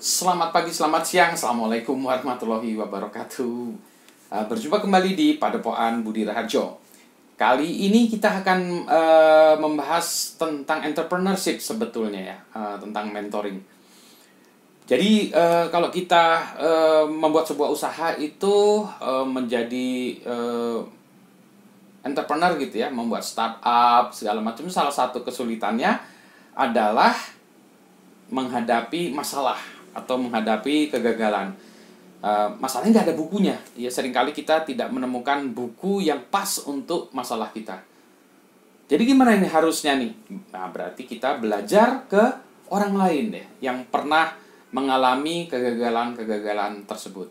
Selamat pagi, selamat siang. Assalamualaikum warahmatullahi wabarakatuh. Uh, berjumpa kembali di Padepokan Budi Raharjo. Kali ini kita akan uh, membahas tentang entrepreneurship sebetulnya ya, uh, tentang mentoring. Jadi uh, kalau kita uh, membuat sebuah usaha itu uh, menjadi uh, entrepreneur gitu ya, membuat startup segala macam salah satu kesulitannya adalah menghadapi masalah atau menghadapi kegagalan. Uh, masalahnya nggak ada bukunya. Ya sering kali kita tidak menemukan buku yang pas untuk masalah kita. Jadi gimana ini harusnya nih? Nah berarti kita belajar ke orang lain deh yang pernah mengalami kegagalan-kegagalan tersebut.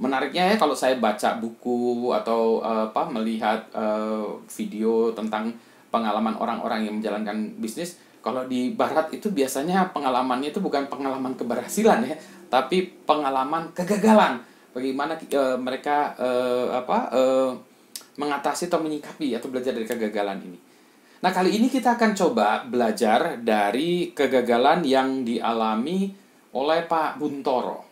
Menariknya ya kalau saya baca buku atau uh, apa melihat uh, video tentang pengalaman orang-orang yang menjalankan bisnis, kalau di barat itu biasanya pengalamannya itu bukan pengalaman keberhasilan ya, tapi pengalaman kegagalan. Bagaimana e, mereka e, apa e, mengatasi atau menyikapi atau belajar dari kegagalan ini. Nah, kali ini kita akan coba belajar dari kegagalan yang dialami oleh Pak Buntoro.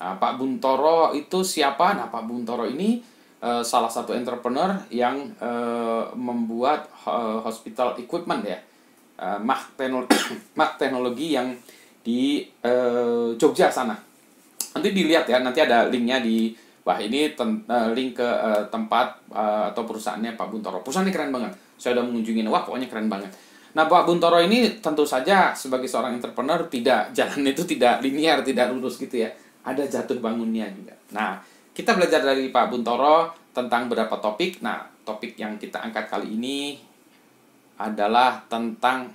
Nah, Pak Buntoro itu siapa? Nah, Pak Buntoro ini salah satu entrepreneur yang uh, membuat hospital equipment ya uh, teknologi mak teknologi yang di uh, Jogja sana. Nanti dilihat ya, nanti ada linknya di wah ini ten, uh, link ke uh, tempat uh, atau perusahaannya Pak Buntoro. Perusahaannya keren banget. Saya udah mengunjungi, wah pokoknya keren banget. Nah Pak Buntoro ini tentu saja sebagai seorang entrepreneur tidak jalan itu tidak linear, tidak lurus gitu ya. Ada jatuh bangunnya juga. Nah kita belajar dari Pak Buntoro tentang beberapa topik. Nah topik yang kita angkat kali ini adalah tentang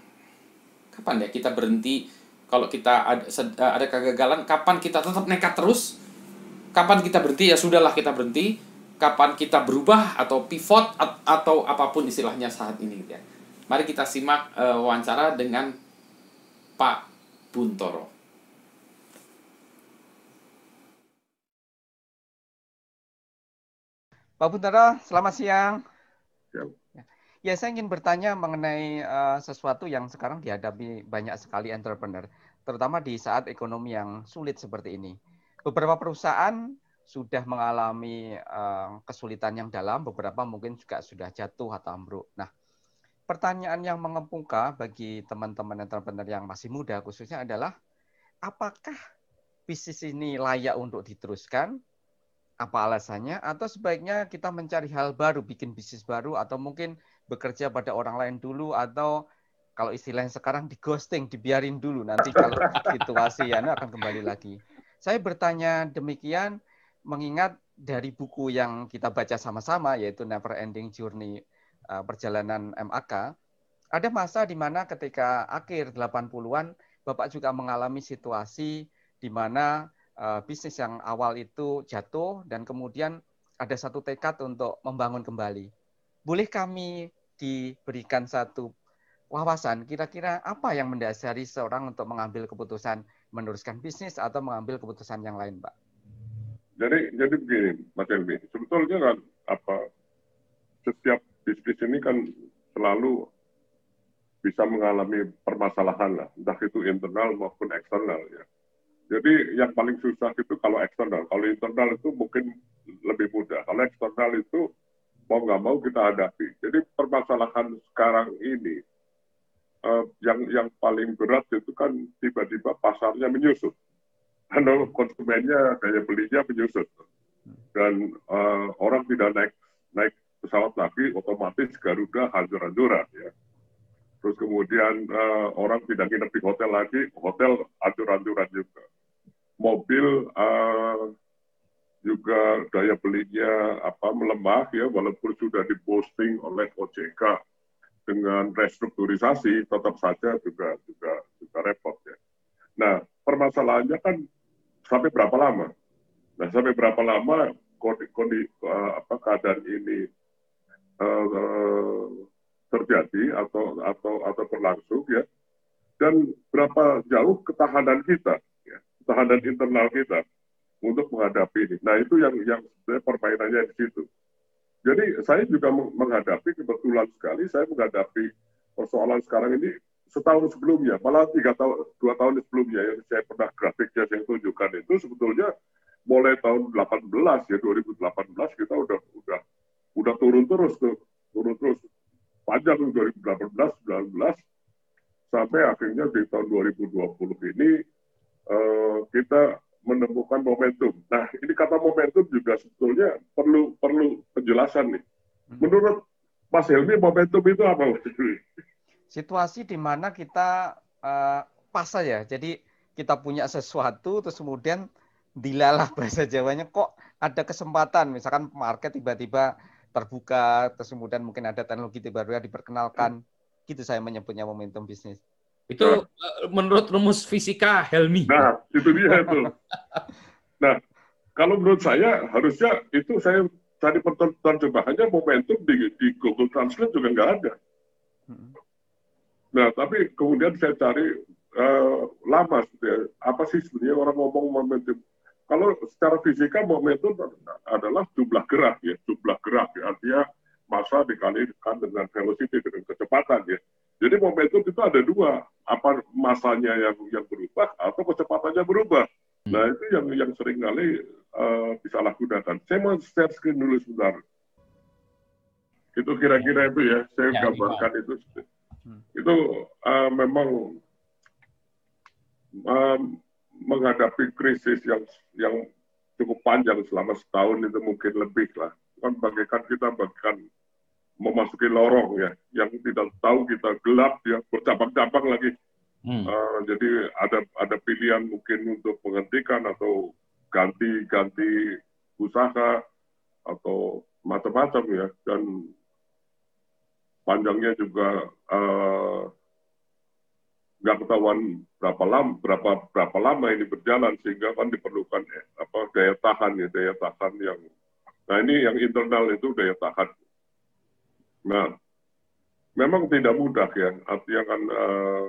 kapan ya kita berhenti kalau kita ada, eh, ada kegagalan kapan kita tetap nekat terus kapan kita berhenti ya sudahlah kita berhenti kapan kita berubah atau pivot atau apa pun istilahnya saat ini ya. Mari kita simak uh, wawancara dengan Pak Buntoro. Pak Buntoro selamat siang Ya, saya ingin bertanya mengenai uh, sesuatu yang sekarang dihadapi banyak sekali entrepreneur, terutama di saat ekonomi yang sulit seperti ini. Beberapa perusahaan sudah mengalami uh, kesulitan yang dalam, beberapa mungkin juga sudah jatuh atau ambruk. Nah, pertanyaan yang mengemuka bagi teman-teman entrepreneur yang masih muda khususnya adalah apakah bisnis ini layak untuk diteruskan? Apa alasannya? Atau sebaiknya kita mencari hal baru, bikin bisnis baru, atau mungkin bekerja pada orang lain dulu atau kalau istilahnya sekarang di ghosting, dibiarin dulu nanti kalau situasi ya akan kembali lagi. Saya bertanya demikian mengingat dari buku yang kita baca sama-sama yaitu Never Ending Journey uh, perjalanan MAK, ada masa di mana ketika akhir 80-an Bapak juga mengalami situasi di mana uh, bisnis yang awal itu jatuh dan kemudian ada satu tekad untuk membangun kembali. Boleh kami diberikan satu wawasan, kira-kira apa yang mendasari seorang untuk mengambil keputusan meneruskan bisnis atau mengambil keputusan yang lain, Pak? Jadi, jadi begini, Mas Elmi, sebetulnya kan apa setiap bisnis ini kan selalu bisa mengalami permasalahan lah, entah itu internal maupun eksternal ya. Jadi yang paling susah itu kalau eksternal, kalau internal itu mungkin lebih mudah. Kalau eksternal itu mau nggak mau kita hadapi. Jadi permasalahan sekarang ini uh, yang yang paling berat itu kan tiba-tiba pasarnya menyusut, karena konsumennya daya belinya menyusut dan uh, orang tidak naik naik pesawat lagi, otomatis Garuda hancur-hancuran ya. Terus kemudian uh, orang tidak nginep di hotel lagi, hotel hancur-hancuran juga. Mobil uh, juga daya belinya apa melemah ya walaupun sudah diposting oleh OJK dengan restrukturisasi tetap saja juga juga juga repot ya. Nah permasalahannya kan sampai berapa lama? Nah sampai berapa lama kondi, kondi uh, apa keadaan ini uh, terjadi atau atau atau berlangsung ya? Dan berapa jauh ketahanan kita, ya, ketahanan internal kita untuk menghadapi ini. Nah itu yang yang sebenarnya permainannya di situ. Jadi saya juga menghadapi kebetulan sekali saya menghadapi persoalan sekarang ini setahun sebelumnya, malah tiga tahun, dua tahun sebelumnya yang saya pernah grafiknya saya tunjukkan itu sebetulnya mulai tahun 18 ya 2018 kita udah udah udah turun terus tuh turun terus panjang 2018 19 sampai akhirnya di tahun 2020 ini uh, kita menemukan momentum. Nah ini kata momentum juga sebetulnya perlu perlu penjelasan nih. Hmm. Menurut Mas Helmi momentum itu apa? situasi di mana kita uh, pas saja. Jadi kita punya sesuatu terus kemudian dilalah bahasa Jawanya kok ada kesempatan misalkan market tiba-tiba terbuka terus kemudian mungkin ada teknologi yang diperkenalkan gitu saya menyebutnya momentum bisnis itu uh, menurut rumus fisika Helmi nah itu dia itu nah kalau menurut saya harusnya itu saya cari penerjemahannya momentum di, di Google Translate juga nggak ada. Nah, tapi kemudian saya cari uh, lama ya, apa sih sebenarnya orang ngomong momentum. Kalau secara fisika momentum adalah jumlah gerak ya, jumlah gerak ya, artinya masa dikalikan dengan velocity dengan kecepatan ya. Jadi momentum itu ada dua, apa masanya yang yang berubah atau kecepatannya berubah. Hmm. Nah itu yang yang sering kali uh, disalahgunakan. Saya mau share screen dulu sebentar. Itu kira-kira itu ya, saya ya, gambarkan itu. Hmm. Itu uh, memang uh, menghadapi krisis yang yang cukup panjang selama setahun itu mungkin lebih lah. Kan bagaikan kita bagaikan memasuki lorong ya, yang tidak tahu kita gelap ya, bercabang-cabang lagi. Hmm. Uh, jadi ada ada pilihan mungkin untuk menghentikan atau ganti-ganti usaha atau macam-macam ya dan panjangnya juga eh, nggak uh, ketahuan berapa lama berapa berapa lama ini berjalan sehingga kan diperlukan eh, apa daya tahan ya daya tahan yang nah ini yang internal itu daya tahan nah memang tidak mudah ya artinya kan uh,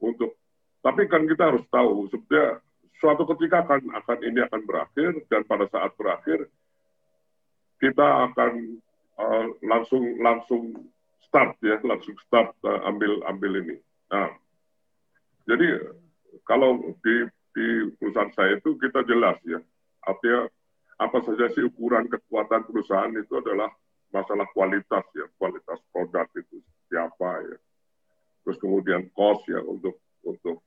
untuk tapi kan kita harus tahu sebenarnya suatu ketika akan akan ini akan berakhir dan pada saat berakhir kita akan uh, langsung langsung start ya langsung start uh, ambil ambil ini. Nah, jadi kalau di di perusahaan saya itu kita jelas ya artinya apa saja sih ukuran kekuatan perusahaan itu adalah masalah kualitas ya kualitas produk itu siapa ya terus kemudian cost ya untuk untuk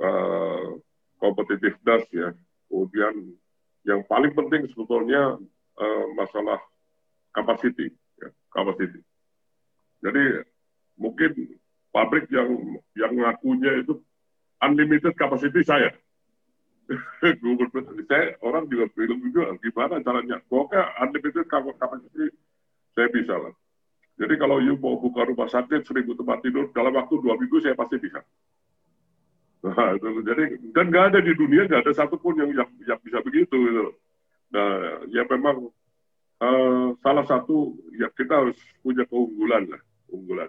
uh, competitiveness ya kemudian yang paling penting sebetulnya uh, masalah capacity ya capacity jadi mungkin pabrik yang yang ngakunya itu unlimited capacity saya. saya orang juga bilang juga gimana caranya. Pokoknya unlimited capacity saya bisa lah. Jadi kalau you mau buka rumah sakit seribu tempat tidur dalam waktu dua minggu saya pasti bisa. Nah, itu, jadi dan nggak ada di dunia nggak ada satupun yang, yang yang bisa begitu gitu. Nah, ya memang uh, salah satu ya kita harus punya keunggulan lah unggulan.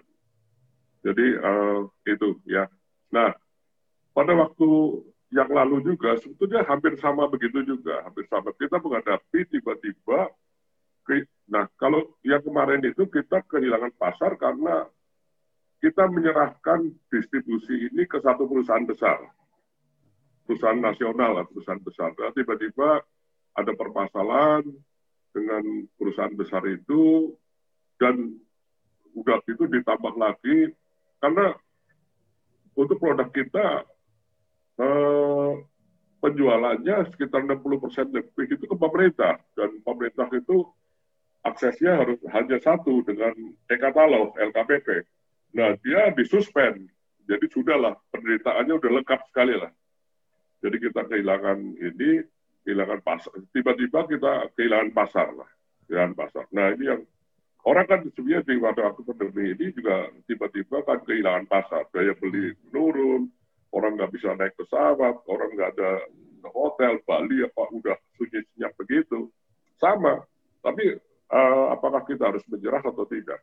Jadi uh, itu ya. Nah, pada waktu yang lalu juga sebetulnya hampir sama begitu juga, hampir sama. Kita menghadapi tiba-tiba, nah kalau yang kemarin itu kita kehilangan pasar karena kita menyerahkan distribusi ini ke satu perusahaan besar, perusahaan nasional, perusahaan besar. Nah, tiba-tiba ada permasalahan dengan perusahaan besar itu dan udah itu ditambah lagi karena untuk produk kita eh, penjualannya sekitar 60 persen lebih itu ke pemerintah dan pemerintah itu aksesnya harus hanya satu dengan e-katalog LKPP. Nah dia disuspend, jadi sudahlah penderitaannya udah lengkap sekali lah. Jadi kita kehilangan ini, kehilangan pasar. Tiba-tiba kita kehilangan pasar lah, kehilangan pasar. Nah ini yang orang kan sebenarnya di waktu pandemi ini juga tiba-tiba kan kehilangan pasar, daya beli menurun, orang nggak bisa naik pesawat, orang nggak ada hotel, Bali apa udah sunyi senyap begitu, sama. Tapi uh, apakah kita harus menyerah atau tidak?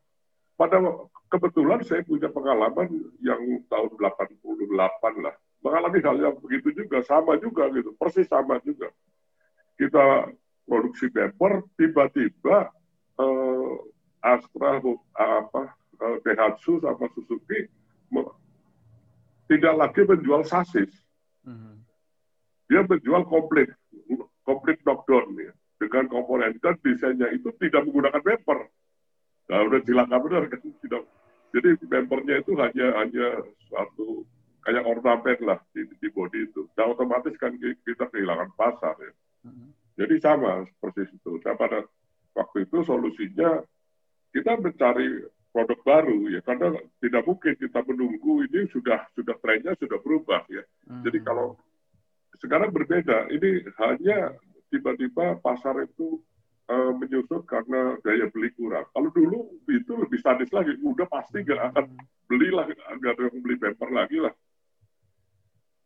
Pada kebetulan saya punya pengalaman yang tahun 88 lah, mengalami hal yang begitu juga, sama juga gitu, persis sama juga. Kita produksi paper, tiba-tiba uh, Astra apa eh, Daihatsu sama Suzuki tidak lagi menjual sasis. Hmm. Dia menjual komplit, komplit knockdown ya, dengan komponen dan desainnya itu tidak menggunakan bumper. Nah, udah cilaka benar kan tidak. Jadi bumpernya itu hanya hanya suatu kayak ornamen lah di, di body itu. Dan otomatis kan kita kehilangan pasar ya. Hmm. Jadi sama seperti itu. Nah, pada waktu itu solusinya kita mencari produk baru ya karena tidak mungkin kita menunggu ini sudah sudah trennya sudah berubah ya. Jadi kalau sekarang berbeda, ini hanya tiba-tiba pasar itu uh, menyusut karena daya beli kurang. Kalau dulu itu lebih sadis lagi, udah pasti nggak akan beli lah, nggak ada yang beli bumper lagi lah.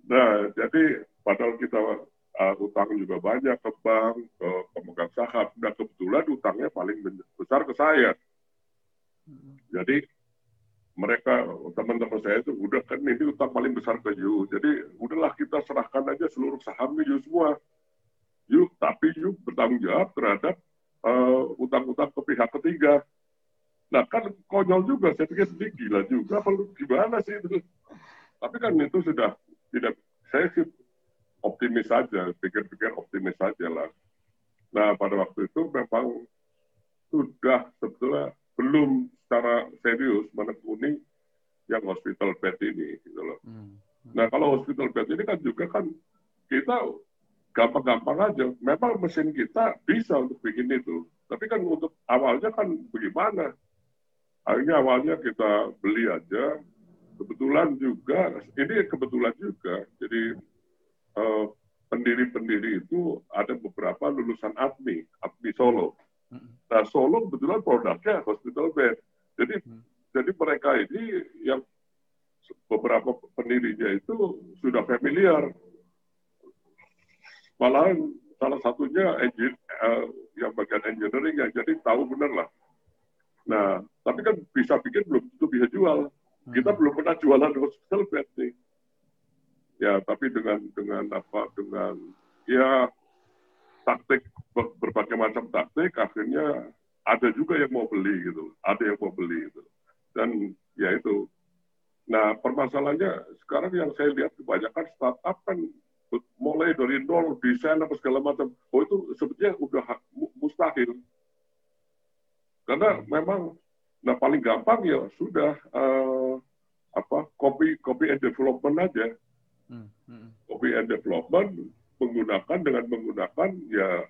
Nah, jadi padahal kita uh, utang juga banyak ke bank, ke pemegang saham. Nah, kebetulan utangnya paling besar ke saya. Jadi mereka teman-teman saya itu udah kan ini utang paling besar ke You. Jadi udahlah kita serahkan aja seluruh saham ke You semua. You tapi You bertanggung jawab terhadap uh, utang-utang ke pihak ketiga. Nah kan konyol juga, saya pikir ini gila juga, perlu gimana sih itu? Tapi kan itu sudah tidak, saya sih optimis saja, pikir-pikir optimis saja lah. Nah pada waktu itu memang sudah sebetulnya belum secara serius menekuni yang hospital bed ini gitu loh. Hmm. Nah kalau hospital bed ini kan juga kan kita gampang-gampang aja. Memang mesin kita bisa untuk bikin itu, tapi kan untuk awalnya kan bagaimana? Akhirnya awalnya kita beli aja. Kebetulan juga, ini kebetulan juga. Jadi eh, pendiri-pendiri itu ada beberapa lulusan ATMI, ATMI Solo. Nah Solo kebetulan produknya hospital bed. Jadi hmm. jadi mereka ini yang beberapa pendirinya itu sudah familiar. Malahan salah satunya engine, uh, yang bagian engineering yang jadi tahu benar lah. Nah, tapi kan bisa bikin belum tentu bisa jual. Kita hmm. belum pernah jualan hospital bed nih. Ya, tapi dengan dengan apa? Dengan ya taktik berbagai macam taktik akhirnya ada juga yang mau beli gitu ada yang mau beli gitu dan ya itu nah permasalahannya sekarang yang saya lihat kebanyakan startup kan mulai dari nol desain apa segala macam oh itu sebetulnya udah mustahil karena memang nah paling gampang ya sudah uh, apa copy copy and development aja hmm, hmm. copy and development menggunakan dengan menggunakan ya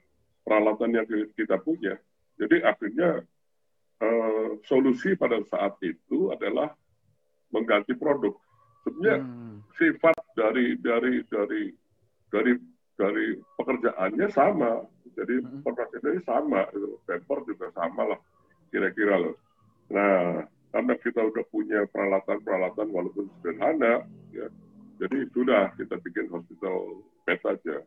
peralatan yang kita punya. Jadi akhirnya uh, solusi pada saat itu adalah mengganti produk. Sebenarnya hmm. sifat dari dari dari dari dari pekerjaannya sama. Jadi hmm. pekerjaannya sama, paper juga sama lah kira-kira loh. Nah, karena kita udah punya peralatan-peralatan walaupun sederhana, ya, jadi sudah kita bikin hospital bed aja.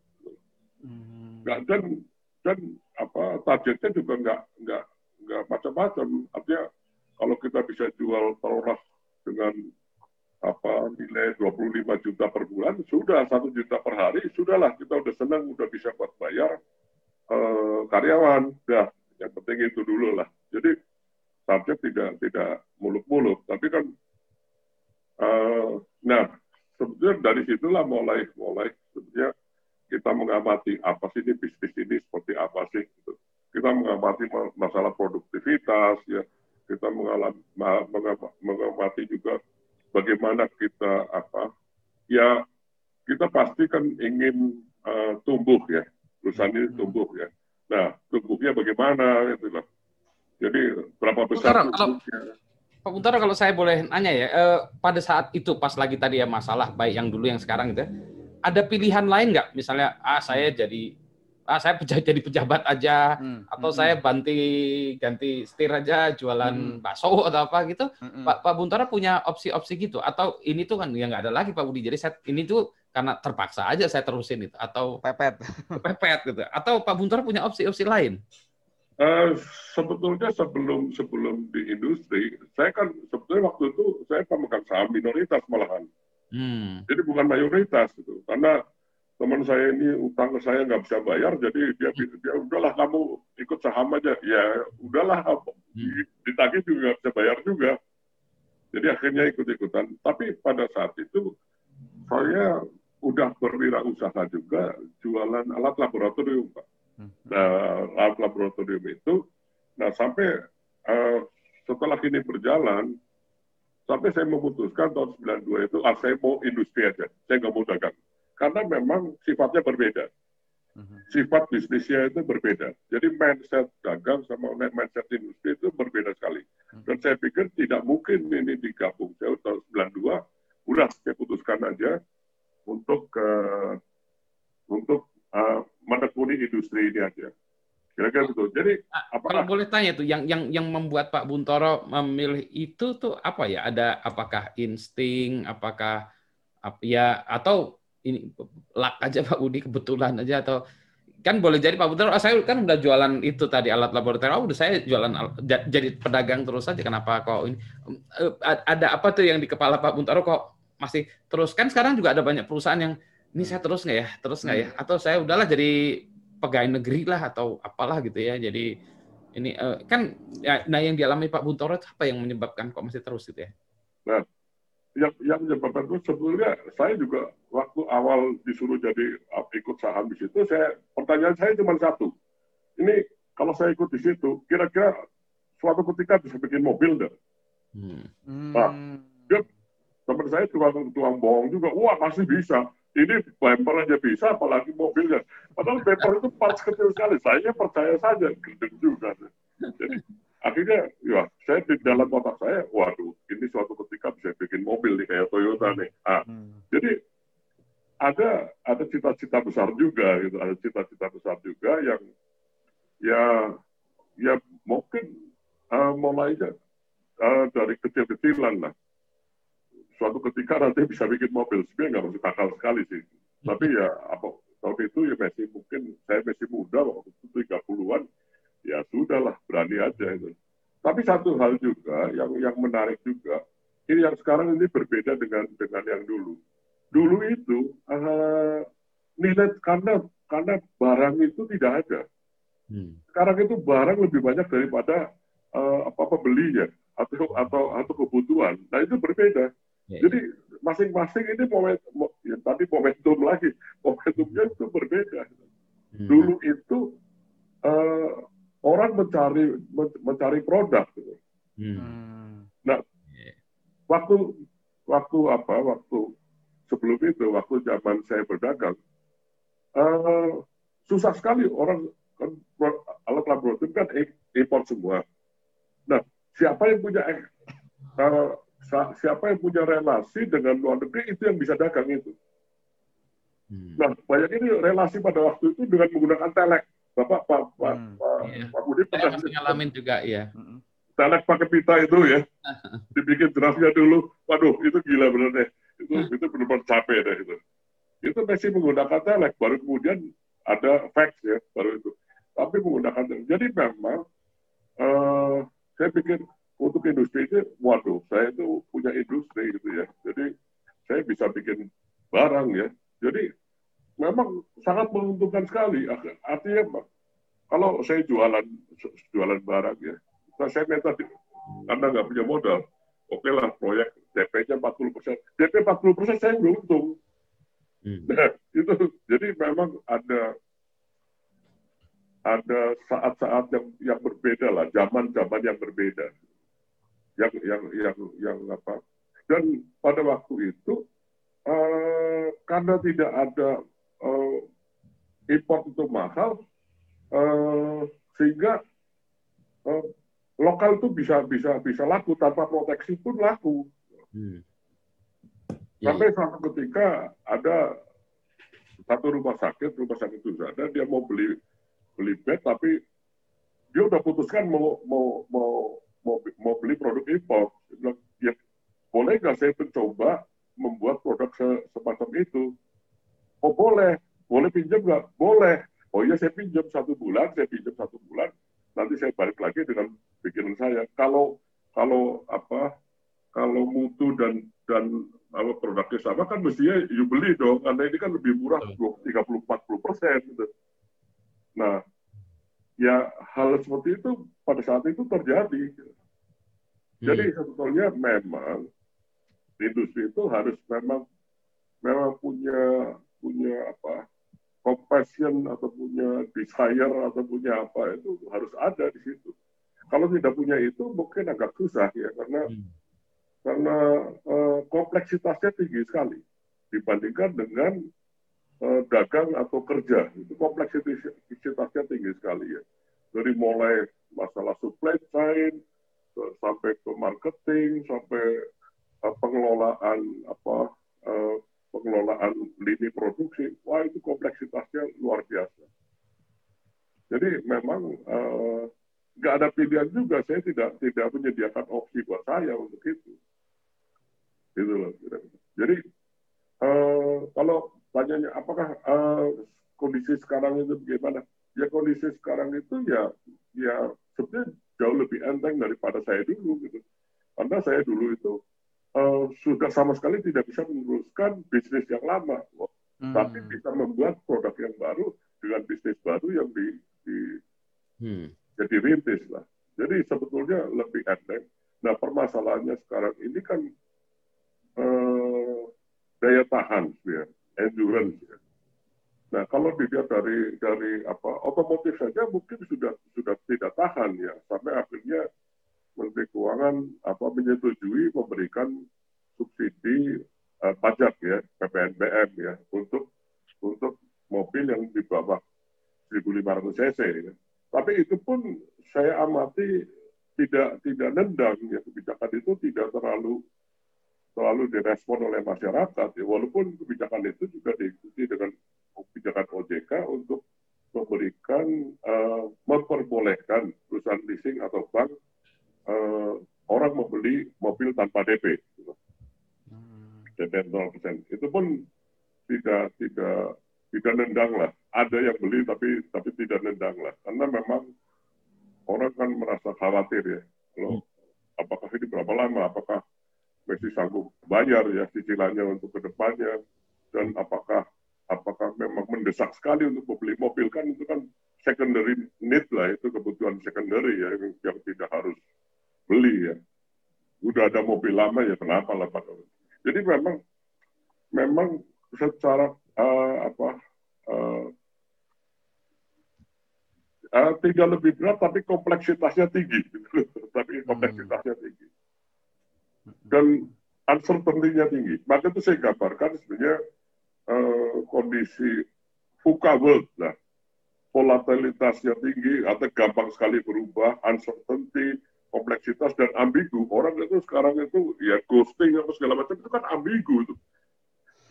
Hmm. dan dan apa targetnya juga nggak nggak nggak macam-macam. Artinya kalau kita bisa jual telur dengan apa nilai 25 juta per bulan sudah satu juta per hari sudahlah kita udah senang udah bisa buat bayar uh, karyawan dah. Yang penting itu dulu lah. Jadi target tidak tidak muluk-muluk. Tapi kan uh, nah sebetulnya dari situlah mulai mulai sebetulnya kita mengamati apa sih ini bisnis ini seperti apa sih gitu. kita mengamati masalah produktivitas ya. Kita mengalami mengamati juga bagaimana kita apa ya kita pasti kan ingin uh, tumbuh ya perusahaan ini hmm. tumbuh ya nah tumbuhnya bagaimana gitu loh jadi berapa besar Pak Buntara kalau saya boleh nanya ya, eh, pada saat itu pas lagi tadi ya masalah baik yang dulu yang sekarang gitu, ya, ada pilihan lain nggak? Misalnya, ah saya jadi ah saya jadi pejabat aja, hmm. atau hmm. saya banti ganti setir aja jualan hmm. bakso atau apa gitu. Hmm. Pak Pak Buntara punya opsi-opsi gitu, atau ini tuh kan ya nggak ada lagi Pak Budi. Jadi saya ini tuh karena terpaksa aja saya terusin itu, atau pepet, pepet gitu. Atau Pak Buntara punya opsi-opsi lain? Uh, sebetulnya sebelum sebelum di industri, saya kan sebetulnya waktu itu saya pemegang saham minoritas malahan. Hmm. Jadi bukan mayoritas gitu. Karena teman saya ini utang ke saya nggak bisa bayar, jadi dia dia udahlah kamu ikut saham aja. Ya udahlah, hmm. ditagih juga nggak bisa bayar juga. Jadi akhirnya ikut-ikutan. Tapi pada saat itu saya udah berwirausaha juga jualan alat laboratorium, Pak. Hmm. Nah, alat laboratorium itu, nah sampai uh, setelah ini berjalan, sampai saya memutuskan tahun 92 itu, ah, saya mau industri aja, saya nggak mau dagang. Karena memang sifatnya berbeda. Hmm. Sifat bisnisnya itu berbeda. Jadi mindset dagang sama mindset industri itu berbeda sekali. Hmm. Dan saya pikir tidak mungkin ini digabung. Saya tahun 92, udah saya putuskan aja, untuk uh, untuk uh, menekuni industri ini aja. Kira-kira betul. Jadi apa? Kalau boleh tanya tuh, yang yang yang membuat Pak Buntoro memilih itu tuh apa ya? Ada apakah insting, apakah apa ya atau ini lak aja Pak Budi kebetulan aja atau kan boleh jadi Pak oh, saya kan udah jualan itu tadi alat laboratorium, oh, udah saya jualan jadi pedagang terus saja. Kenapa kok ini? Eh, ada apa tuh yang di kepala Pak Buntoro kok masih terus? Kan sekarang juga ada banyak perusahaan yang ini saya terus nggak ya? Terus nggak ya? Hmm. atau saya udahlah jadi pegawai negeri lah atau apalah gitu ya jadi ini uh, kan ya, nah yang dialami Pak Buntoro itu apa yang menyebabkan kok masih terus gitu ya? Nah yang yang menyebabkan itu sebetulnya saya juga waktu awal disuruh jadi uh, ikut saham di situ saya pertanyaan saya cuma satu. Ini kalau saya ikut di situ kira-kira suatu ketika bisa bikin mobil deh hmm. nah dia teman saya tukang tukang bohong juga wah pasti bisa. Ini bumper aja bisa apalagi mobilnya. Padahal bumper itu parts kecil sekali. Saya percaya saja gede juga. Jadi akhirnya ya saya di dalam otak saya waduh ini suatu ketika bisa bikin mobil nih kayak Toyota nih ah, hmm. jadi ada ada cita-cita besar juga gitu ada cita-cita besar juga yang ya ya mungkin uh, mulainya uh, dari kecil-kecilan lah suatu ketika nanti bisa bikin mobil. Sebenarnya nggak masuk akal sekali sih. Tapi ya apa tahun itu ya masih mungkin saya masih muda waktu itu tiga puluhan ya sudahlah berani aja itu. Tapi satu hal juga yang yang menarik juga ini yang sekarang ini berbeda dengan dengan yang dulu. Dulu itu uh, nilai karena karena barang itu tidak ada. Hmm. Sekarang itu barang lebih banyak daripada uh, apa pembelinya atau atau atau kebutuhan. Nah itu berbeda. Ya, Jadi masing-masing ini momentum, ya, tadi momentum lagi, momentumnya itu berbeda. Hmm. Dulu itu uh, orang mencari mencari produk. Gitu. Hmm. Nah, waktu waktu apa? Waktu sebelum itu, waktu zaman saya berdagang, uh, susah sekali orang kan alat laboratorium kan import semua. Nah, siapa yang punya uh, siapa yang punya relasi dengan luar negeri itu yang bisa dagang itu. Hmm. Nah, banyak ini relasi pada waktu itu dengan menggunakan telek. Bapak Pak Pak, hmm, Pak, iya. Pak Budi pernah ngalamin juga ya. Telek pakai pita itu ya. Dibikin draftnya dulu. Waduh, itu gila bener deh. Itu hmm. itu benar-benar capek deh itu. Itu masih menggunakan telek, baru kemudian ada fax ya, baru itu. Tapi menggunakan telek. Jadi memang uh, saya pikir untuk industri itu, waduh, saya itu punya industri gitu ya. Jadi saya bisa bikin barang ya. Jadi memang sangat menguntungkan sekali. Artinya kalau saya jualan jualan barang ya, nah saya minta karena nggak punya modal, oke okay lah proyek DP-nya 40 persen, DP 40 persen saya beruntung. Hmm. Nah, itu jadi memang ada ada saat-saat yang yang berbeda lah, zaman-zaman yang berbeda yang yang yang yang apa dan pada waktu itu uh, karena tidak ada uh, import itu mahal uh, sehingga uh, lokal itu bisa bisa bisa laku tanpa proteksi pun laku hmm. Sampai ya. suatu ketika ada satu rumah sakit rumah sakit itu ada dia mau beli beli bed tapi dia udah putuskan mau mau mau mau, mau beli produk impor. bilang, ya boleh nggak saya mencoba membuat produk se semacam itu? Oh boleh, boleh pinjam nggak? Boleh. Oh iya saya pinjam satu bulan, saya pinjam satu bulan, nanti saya balik lagi dengan pikiran saya. Kalau kalau apa? Kalau mutu dan dan apa produknya sama kan mestinya you beli dong, karena ini kan lebih murah 30-40 persen. Gitu. Nah, ya hal seperti itu pada saat itu terjadi. Jadi hmm. sebetulnya memang industri itu harus memang memang punya punya apa compassion atau punya desire atau punya apa itu harus ada di situ. Kalau tidak punya itu mungkin agak susah ya karena hmm. karena uh, kompleksitasnya tinggi sekali dibandingkan dengan uh, dagang atau kerja itu kompleksitasnya tinggi sekali ya dari mulai masalah supply chain sampai ke marketing sampai pengelolaan apa uh, pengelolaan lini produksi, wah itu kompleksitasnya luar biasa. Jadi memang nggak uh, ada pilihan juga, saya tidak tidak menyediakan opsi buat saya untuk itu. Gitu loh. Jadi uh, kalau tanyanya apakah uh, kondisi sekarang itu bagaimana? Ya kondisi sekarang itu ya ya sebenarnya jauh lebih enteng daripada saya dulu gitu. Karena saya dulu itu uh, sudah sama sekali tidak bisa meneruskan bisnis yang lama, hmm. tapi bisa membuat produk yang baru dengan bisnis baru yang di, di hmm. jadi rintis lah. Jadi sebetulnya lebih enteng. Nah permasalahannya sekarang ini kan uh, daya tahan, ya, endurance. Ya. Nah kalau dilihat dari dari apa otomotif saja mungkin sudah sudah tidak tahan ya sampai akhirnya Menteri Keuangan apa menyetujui memberikan subsidi uh, pajak ya PPNBM ya untuk untuk mobil yang di bawah 1.500 cc. Ya. Tapi itu pun saya amati tidak tidak nendang ya kebijakan itu tidak terlalu terlalu direspon oleh masyarakat ya walaupun kebijakan itu juga diikuti dengan kebijakan OJK untuk memberikan uh, memperbolehkan perusahaan leasing atau bank tanpa DP. DP 0%. Itu pun tidak tidak tidak nendang lah. Ada yang beli tapi tapi tidak nendang lah. Karena memang orang kan merasa khawatir ya. Kalau hmm. apakah ini berapa lama? Apakah masih sanggup bayar ya cicilannya untuk ke depannya? Dan apakah apakah memang mendesak sekali untuk membeli mobil kan itu kan secondary need lah itu kebutuhan secondary ya yang, yang tidak harus beli ya. Udah ada mobil lama ya kenapa lah Pak? Jadi memang memang secara uh, apa uh, uh, tidak lebih berat tapi kompleksitasnya tinggi, tapi hmm. kompleksitasnya tinggi dan uncertainty-nya tinggi. Maka itu saya gambarkan sebenarnya uh, kondisi VUCA world lah, volatilitasnya tinggi atau gampang sekali berubah, uncertainty, kompleksitas dan ambigu. Orang itu sekarang itu ya ghosting atau segala macam itu kan ambigu itu.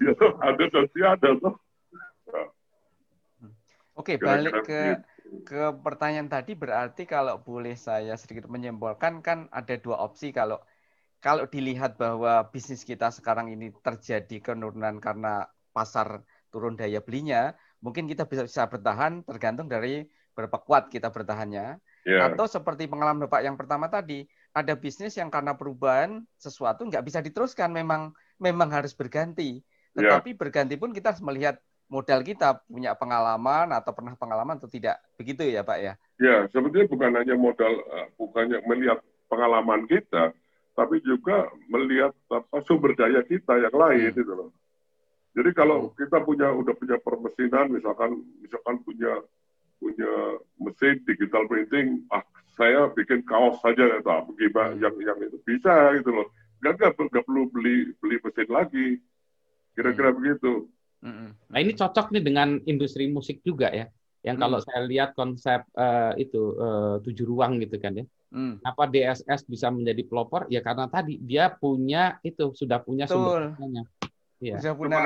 Ya ada dan tiada tuh. Nah. Oke, balik ke ke pertanyaan tadi berarti kalau boleh saya sedikit menyimpulkan kan ada dua opsi kalau kalau dilihat bahwa bisnis kita sekarang ini terjadi penurunan karena pasar turun daya belinya, mungkin kita bisa bisa bertahan tergantung dari berapa kuat kita bertahannya. Yeah. Atau seperti pengalaman Bapak yang pertama tadi, ada bisnis yang karena perubahan sesuatu nggak bisa diteruskan, memang memang harus berganti. Tetapi yeah. berganti pun kita harus melihat modal kita punya pengalaman atau pernah pengalaman atau tidak. Begitu ya Pak ya? Ya, sebetulnya bukan hanya modal, uh, bukannya melihat pengalaman kita, tapi juga melihat apa sumber daya kita yang lain hmm. gitu loh. Jadi kalau hmm. kita punya udah punya permesinan, misalkan misalkan punya punya mesin digital printing, ah saya bikin kaos saja ya tak bagaimana hmm. yang yang itu bisa gitu loh. Gak nggak nggak perlu beli beli mesin lagi. Kira-kira hmm. begitu. Hmm. Nah ini cocok nih dengan industri musik juga ya. Yang kalau hmm. saya lihat konsep uh, itu uh, tujuh ruang gitu kan ya. Hmm. Apa DSS bisa menjadi pelopor? Ya karena tadi dia punya itu sudah punya sumber Iya. Sudah punya,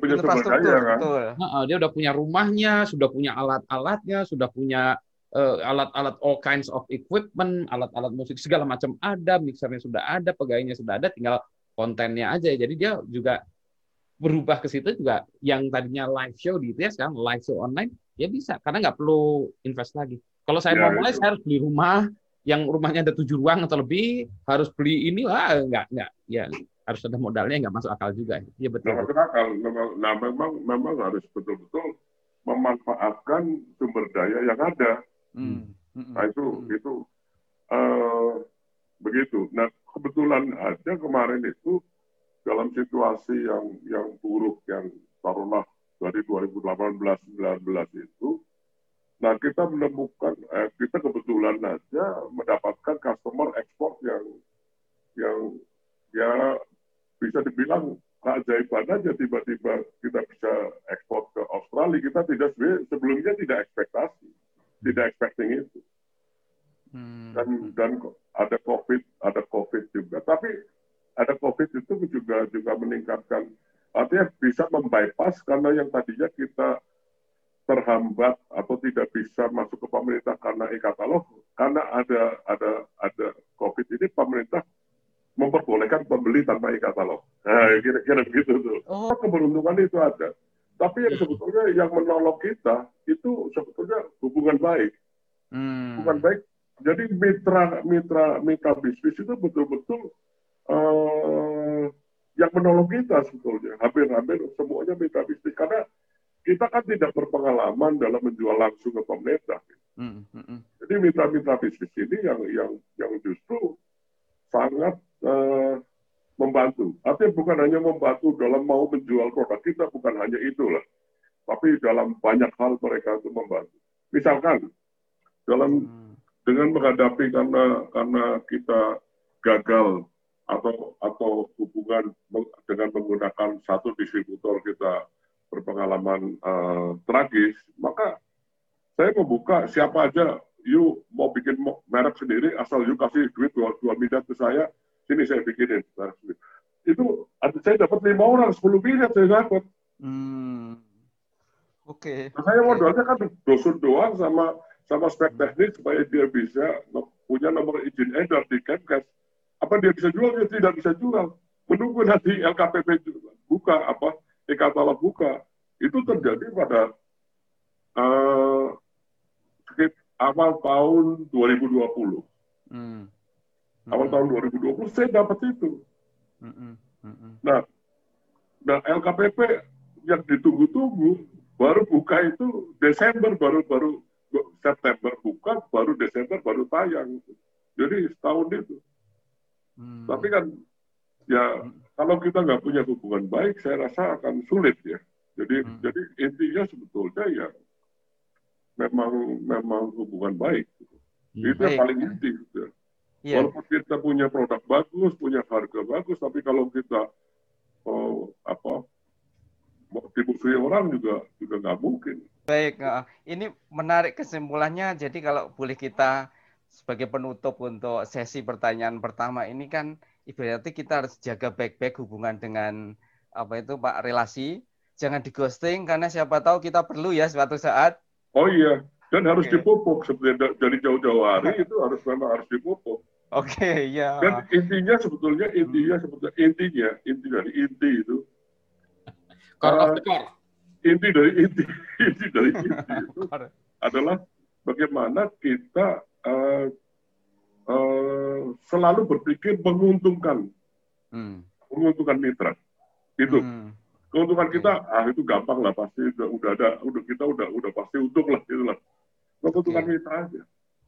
punya infrastruktur, kan? betul. Nah, dia udah punya rumahnya, sudah punya alat-alatnya, sudah punya uh, alat-alat all kinds of equipment, alat-alat musik segala macam ada, mixernya sudah ada, pegawainya sudah ada, tinggal kontennya aja. Jadi dia juga berubah ke situ juga yang tadinya live show gitu ya sekarang live show online ya bisa karena nggak perlu invest lagi. Kalau saya ya, mau mulai saya harus beli rumah yang rumahnya ada tujuh ruang atau lebih harus beli ini wah nggak nggak ya harus ada modalnya nggak masuk akal juga. Iya betul. Nggak masuk akal. Nah memang memang harus betul-betul memanfaatkan sumber daya yang ada. Hmm. Hmm. Nah itu hmm. itu uh, begitu. Nah kebetulan aja kemarin itu dalam situasi yang yang buruk yang taruhlah dari 2018-19 itu, nah kita menemukan, eh, kita kebetulan aja mendapatkan customer ekspor yang yang ya bisa dibilang keajaiban aja tiba-tiba kita bisa ekspor ke Australia. Kita tidak sebelumnya tidak ekspektasi. Tidak expecting itu. Hmm. dan dan ada covid ada covid juga. Tapi ada covid itu juga juga meningkatkan. Artinya bisa membypass karena yang tadinya kita terhambat atau tidak bisa masuk ke pemerintah karena e-katalog karena ada ada ada covid ini pemerintah memperbolehkan pembeli tanpa e-katalog. Nah, kira-kira begitu tuh. Oh. Keberuntungan itu ada. Tapi yang sebetulnya yang menolong kita itu sebetulnya hubungan baik. Hmm. Hubungan baik. Jadi mitra mitra mitra bisnis itu betul-betul uh, yang menolong kita sebetulnya. Hampir-hampir semuanya mitra bisnis karena kita kan tidak berpengalaman dalam menjual langsung ke pemerintah. Hmm. Hmm. hmm. Jadi mitra-mitra bisnis ini yang yang yang justru sangat uh, membantu. Artinya bukan hanya membantu dalam mau menjual produk kita, bukan hanya itulah. Tapi dalam banyak hal mereka itu membantu. Misalkan dalam hmm. dengan menghadapi karena karena kita gagal atau atau hubungan dengan menggunakan satu distributor kita berpengalaman uh, tragis, maka saya membuka siapa aja you mau bikin merek sendiri asal you kasih duit dua, dua miliar ke saya sini saya bikinin itu saya dapat lima orang sepuluh miliar saya dapat hmm. oke okay. nah, saya modalnya kan dosun doang sama sama spek teknis supaya dia bisa punya nomor izin edar di Kemkes apa dia bisa jual dia tidak bisa jual menunggu nanti LKPP buka apa e-katalog buka itu terjadi pada uh, awal tahun 2020. Hmm. Awal tahun 2020 saya dapat itu. Hmm. Hmm. Nah, nah LKPP yang ditunggu-tunggu baru buka itu Desember baru baru September buka baru Desember baru tayang. Jadi setahun itu. Hmm. Tapi kan ya hmm. kalau kita nggak punya hubungan baik, saya rasa akan sulit ya. Jadi hmm. jadi intinya sebetulnya ya memang memang hubungan baik. Ya, itu yang paling inti. Gitu. Ya. Walaupun kita punya produk bagus, punya harga bagus, tapi kalau kita oh, apa dimusuhi orang juga juga nggak mungkin. Baik, ini menarik kesimpulannya. Jadi kalau boleh kita sebagai penutup untuk sesi pertanyaan pertama ini kan ibaratnya kita harus jaga baik-baik hubungan dengan apa itu Pak relasi. Jangan di ghosting karena siapa tahu kita perlu ya suatu saat Oh iya, dan harus okay. dipupuk seperti dari jauh-jauh hari itu harus memang harus dipupuk. Oke, okay, ya. Dan intinya sebetulnya intinya hmm. sebetulnya intinya inti dari inti itu. Core uh, of the core. Inti dari inti inti dari inti itu adalah bagaimana kita uh, uh, selalu berpikir menguntungkan, hmm. menguntungkan mitra. Itu. Hmm keuntungan kita ah itu gampang lah pasti udah, udah ada udah kita udah udah pasti untung lah gitu lah keuntungan okay. kita aja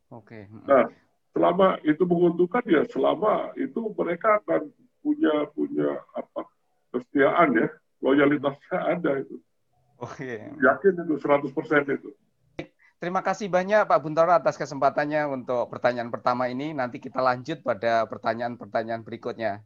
oke okay. nah selama itu menguntungkan ya selama itu mereka akan punya punya apa kesetiaan ya loyalitasnya ada itu oke okay. yakin itu 100% itu Terima kasih banyak Pak Buntoro atas kesempatannya untuk pertanyaan pertama ini. Nanti kita lanjut pada pertanyaan-pertanyaan berikutnya.